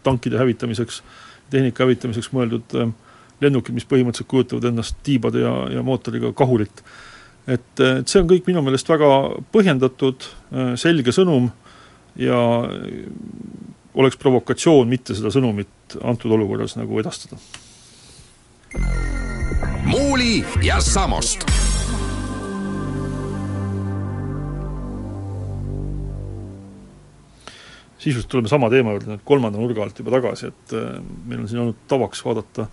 tankide hävitamiseks, tehnika hävitamiseks mõeldud lennukid, mis põhimõtteliselt kujutavad endast tiibade ja, ja mootoriga kahurit. et, et see on kõik minu meelest väga põhjendatud, selge sõnum ja oleks provokatsioon mitte seda sõnumit antud olukorras nagu edastada Muuli ja Samost. sisuliselt tuleme sama teema juurde nüüd kolmanda nurga alt juba tagasi, et äh, meil on siin olnud tavaks vaadata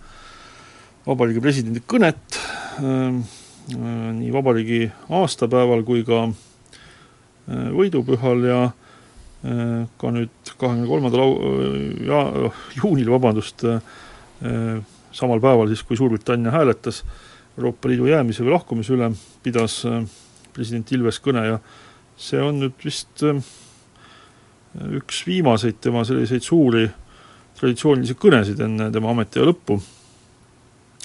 Vabariigi Presidendi kõnet äh, äh, nii vabariigi aastapäeval kui ka võidupühal ja ka nüüd kahekümne kolmandal juunil, vabandust, samal päeval siis, kui Suurbritannia hääletas Euroopa Liidu jäämise või lahkumise üle, pidas äh, president Ilves kõne ja see on nüüd vist äh, üks viimaseid tema selliseid suuri traditsioonilisi kõnesid enne tema ametiaja lõppu.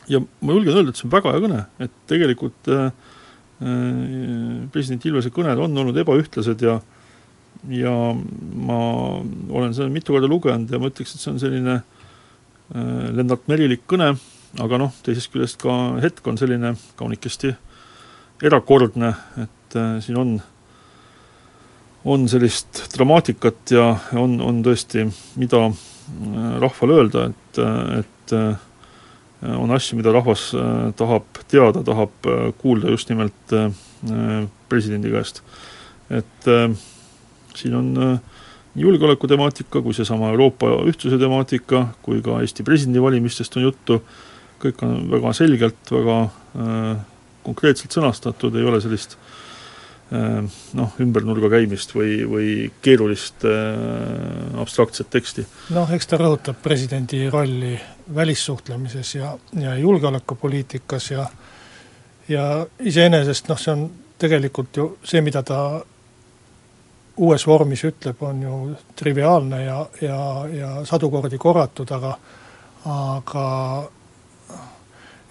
ja ma julgen öelda, et see on väga hea kõne, et tegelikult äh, president Ilvese kõned on olnud ebaühtlased ja ja ma olen seda mitu korda lugenud ja ma ütleks, et see on selline äh, Äh, lennart merilik kõne, aga noh, teisest küljest ka hetk on selline kaunikesti erakordne, et äh, siin on, on sellist dramaatikat ja on, on tõesti, mida äh, rahvale öelda, et, et on asju, mida rahvas tahab teada, tahab kuulda just nimelt presidendi käest. et siin on äh, nii julgeolekutemaatika kui seesama Euroopa ühtsuse temaatika, kui ka Eesti presidendivalimistest on juttu, kõik on väga selgelt, väga äh, konkreetselt sõnastatud, ei ole sellist noh, ümber nurga käimist või, või keerulist äh, abstraktset teksti. noh, eks ta rõhutab presidendi rolli välissuhtlemises ja, ja julgeolekupoliitikas ja ja iseenesest noh, see on tegelikult ju see, mida ta uues vormis ütleb, on ju triviaalne ja, ja, ja sadu kordi korratud, aga aga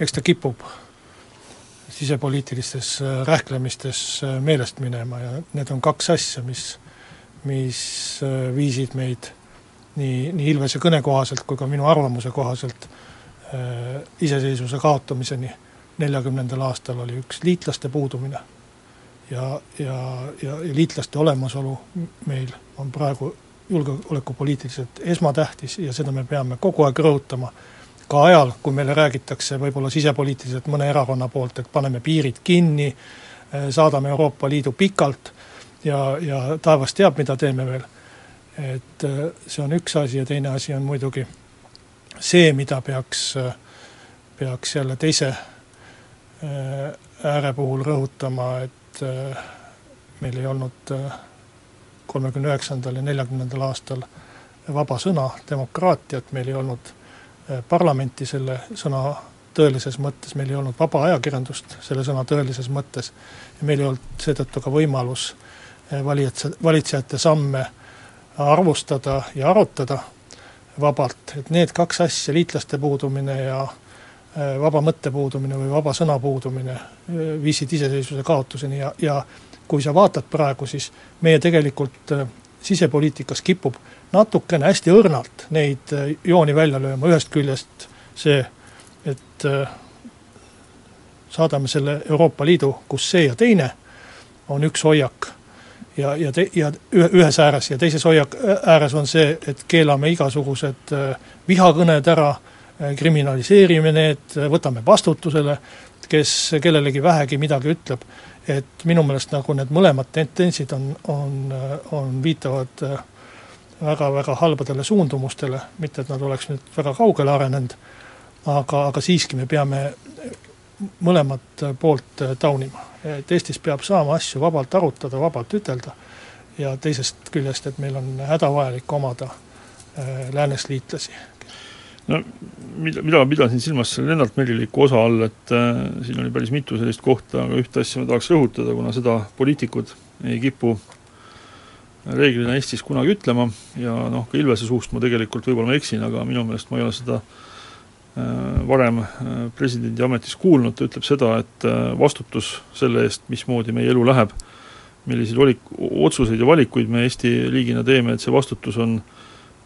eks ta kipub sisepoliitilistes äh, rähklemistes äh, meelest minema ja need on kaks asja, mis, mis äh, viisid meid nii, nii Ilvese kõne kohaselt kui ka minu arvamuse kohaselt äh, iseseisvuse kaotamiseni neljakümnendal aastal oli üks liitlaste puudumine ja, ja, ja, ja liitlaste olemasolu meil on praegu julgeolekupoliitiliselt esmatähtis ja seda me peame kogu aeg rõhutama ka ajal, kui meile räägitakse võib-olla sisepoliitiliselt mõne erakonna poolt, et paneme piirid kinni, eh, saadame Euroopa Liidu pikalt ja, ja taevas teab, mida teeme veel. et eh, see on üks asi ja teine asi on muidugi see, mida peaks, eh, peaks jälle teise ääre puhul rõhutama, et meil ei olnud kolmekümne üheksandal ja neljakümnendal aastal vaba sõna, demokraatiat, meil ei olnud Äh, parlamenti selle sõna tõelises mõttes, meil ei olnud vaba ajakirjandust selle sõna tõelises mõttes ja meil ei olnud seetõttu ka võimalus äh, valijate, valitsejate samme arvustada ja arutada vabalt, et need kaks asja, liitlaste puudumine ja äh, vaba mõtte puudumine või vaba sõna puudumine viisid iseseisvuse kaotuseni ja, ja kui sa vaatad praegu, siis meie tegelikult sisepoliitikas kipub natukene hästi õrnalt neid äh, jooni välja lööma, ühest küljest see, et äh, saadame selle Euroopa Liidu, kus see ja teine on üks hoiak ja, ja te-, ja ühes ääres ja teises hoiak ääres on see, et keelame igasugused äh, vihakõned ära, kriminaliseerime need, võtame vastutusele, kes kellelegi vähegi midagi ütleb, et minu meelest nagu need mõlemad tendentsid on, on, on, viitavad äh, väga-väga halbadele suundumustele, mitte et nad oleks nüüd väga kaugele arenenud, aga, aga siiski me peame mõlemat poolt taunima. et Eestis peab saama asju vabalt arutada, vabalt ütelda ja teisest küljest, et meil on hädavajalik omada äh, läänes liitlasi. No mida, mida pidasin silmas selle Lennart Meriliku osa all, et äh, siin oli päris mitu sellist kohta, aga ühte asja ma tahaks rõhutada, kuna seda poliitikud ei kipu reeglina Eestis kunagi ütlema ja noh, ka Ilvese suust ma tegelikult, võib-olla ma eksin, aga minu meelest ma ei ole seda äh, varem äh, presidendi ametis kuulnud, ta ütleb seda, et äh, vastutus selle eest, mismoodi meie elu läheb, milliseid valik, otsuseid ja valikuid me Eesti riigina teeme, et see vastutus on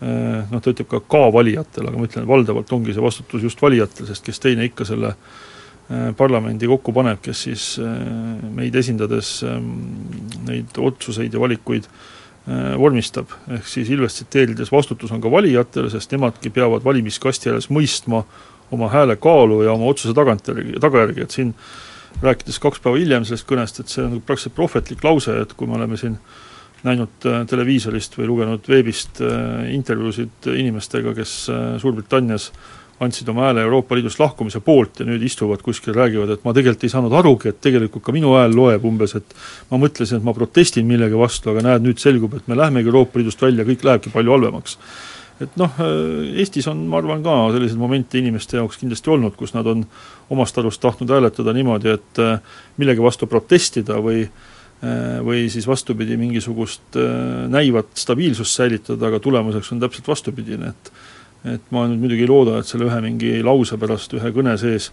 noh, ta ütleb ka ka valijatel, aga ma ütlen, valdavalt ongi see vastutus just valijatel, sest kes teine ikka selle parlamendi kokku paneb, kes siis meid esindades ähm, neid otsuseid ja valikuid äh, Äh, vormistab, ehk siis Ilvest tsiteerides, vastutus on ka valijatel, sest nemadki peavad valimiskasti ääres mõistma oma hääle kaalu ja oma otsuse tagantjärgi, tagajärgi, et siin rääkides kaks päeva hiljem sellest kõnest, et see on praktiliselt prohvetlik lause, et kui me oleme siin näinud äh, televiisorist või lugenud veebist äh, intervjuusid inimestega, kes Suurbritannias andsid oma hääle Euroopa Liidust lahkumise poolt ja nüüd istuvad kuskil, räägivad, et ma tegelikult ei saanud arugi, et tegelikult ka minu hääl loeb umbes, et ma mõtlesin, et ma protestin millegi vastu, aga näed, nüüd selgub, et me lähemegi Euroopa Liidust välja, kõik lähebki palju halvemaks. et noh, Eestis on, ma arvan, ka selliseid momente inimeste jaoks kindlasti olnud, kus nad on omast arust tahtnud hääletada niimoodi, et äh, millegi vastu protestida või äh, või siis vastupidi, mingisugust äh, näivat stabiilsust säilitada, aga tulemuseks on täpselt vastupidine, et et ma nüüd muidugi ei looda, et selle ühe mingi lause pärast ühe kõne sees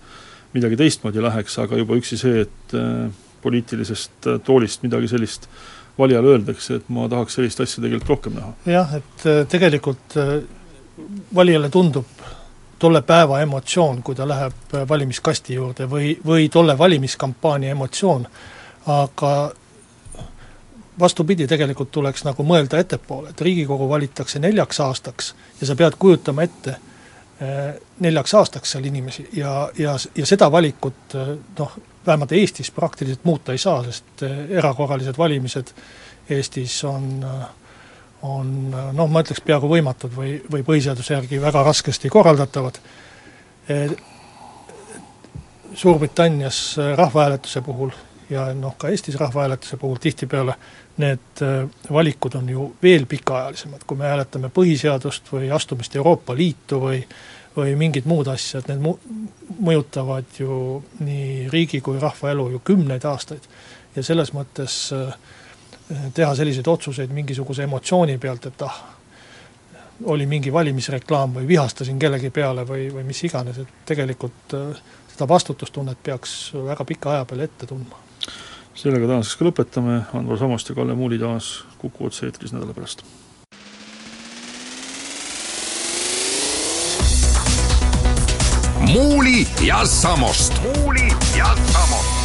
midagi teistmoodi läheks, aga juba üksi see, et äh, poliitilisest äh, toolist midagi sellist valijale öeldakse, et ma tahaks sellist asja tegelikult rohkem näha. jah, et äh, tegelikult valijale tundub tolle päeva emotsioon, kui ta läheb valimiskasti juurde või, või tolle valimiskampaania emotsioon, aga vastupidi, tegelikult tuleks nagu mõelda ettepoole, et Riigikogu valitakse neljaks aastaks ja sa pead kujutama ette eh, neljaks aastaks seal inimesi ja, ja, ja seda valikut eh, noh, vähemalt Eestis praktiliselt muuta ei saa, sest eh, erakorralised valimised Eestis on on noh, ma ütleks peaaegu võimatud või, või põhiseaduse järgi väga raskesti korraldatavad. Suurbritannias rahvahääletuse puhul ja noh, ka Eestis rahvahääletuse puhul tihtipeale need äh, valikud on ju veel pikaajalisemad, kui me hääletame põhiseadust või astumist Euroopa Liitu või või mingid muud asjad, need mu-, mõjutavad ju nii riigi kui rahva elu ju kümneid aastaid. ja selles mõttes äh, teha selliseid otsuseid mingisuguse emotsiooni pealt, et ah, oli mingi valimisreklaam või vihastasin kellegi peale või, või mis iganes, et tegelikult äh, seda vastutustunnet peaks väga pika aja peale ette tundma. Sellega tänaseks ka lõpetame, Andvar Samost ja Kalle Muuli taas Kuku otse-eetris nädala pärast. muuli ja Samost. muuli ja Samost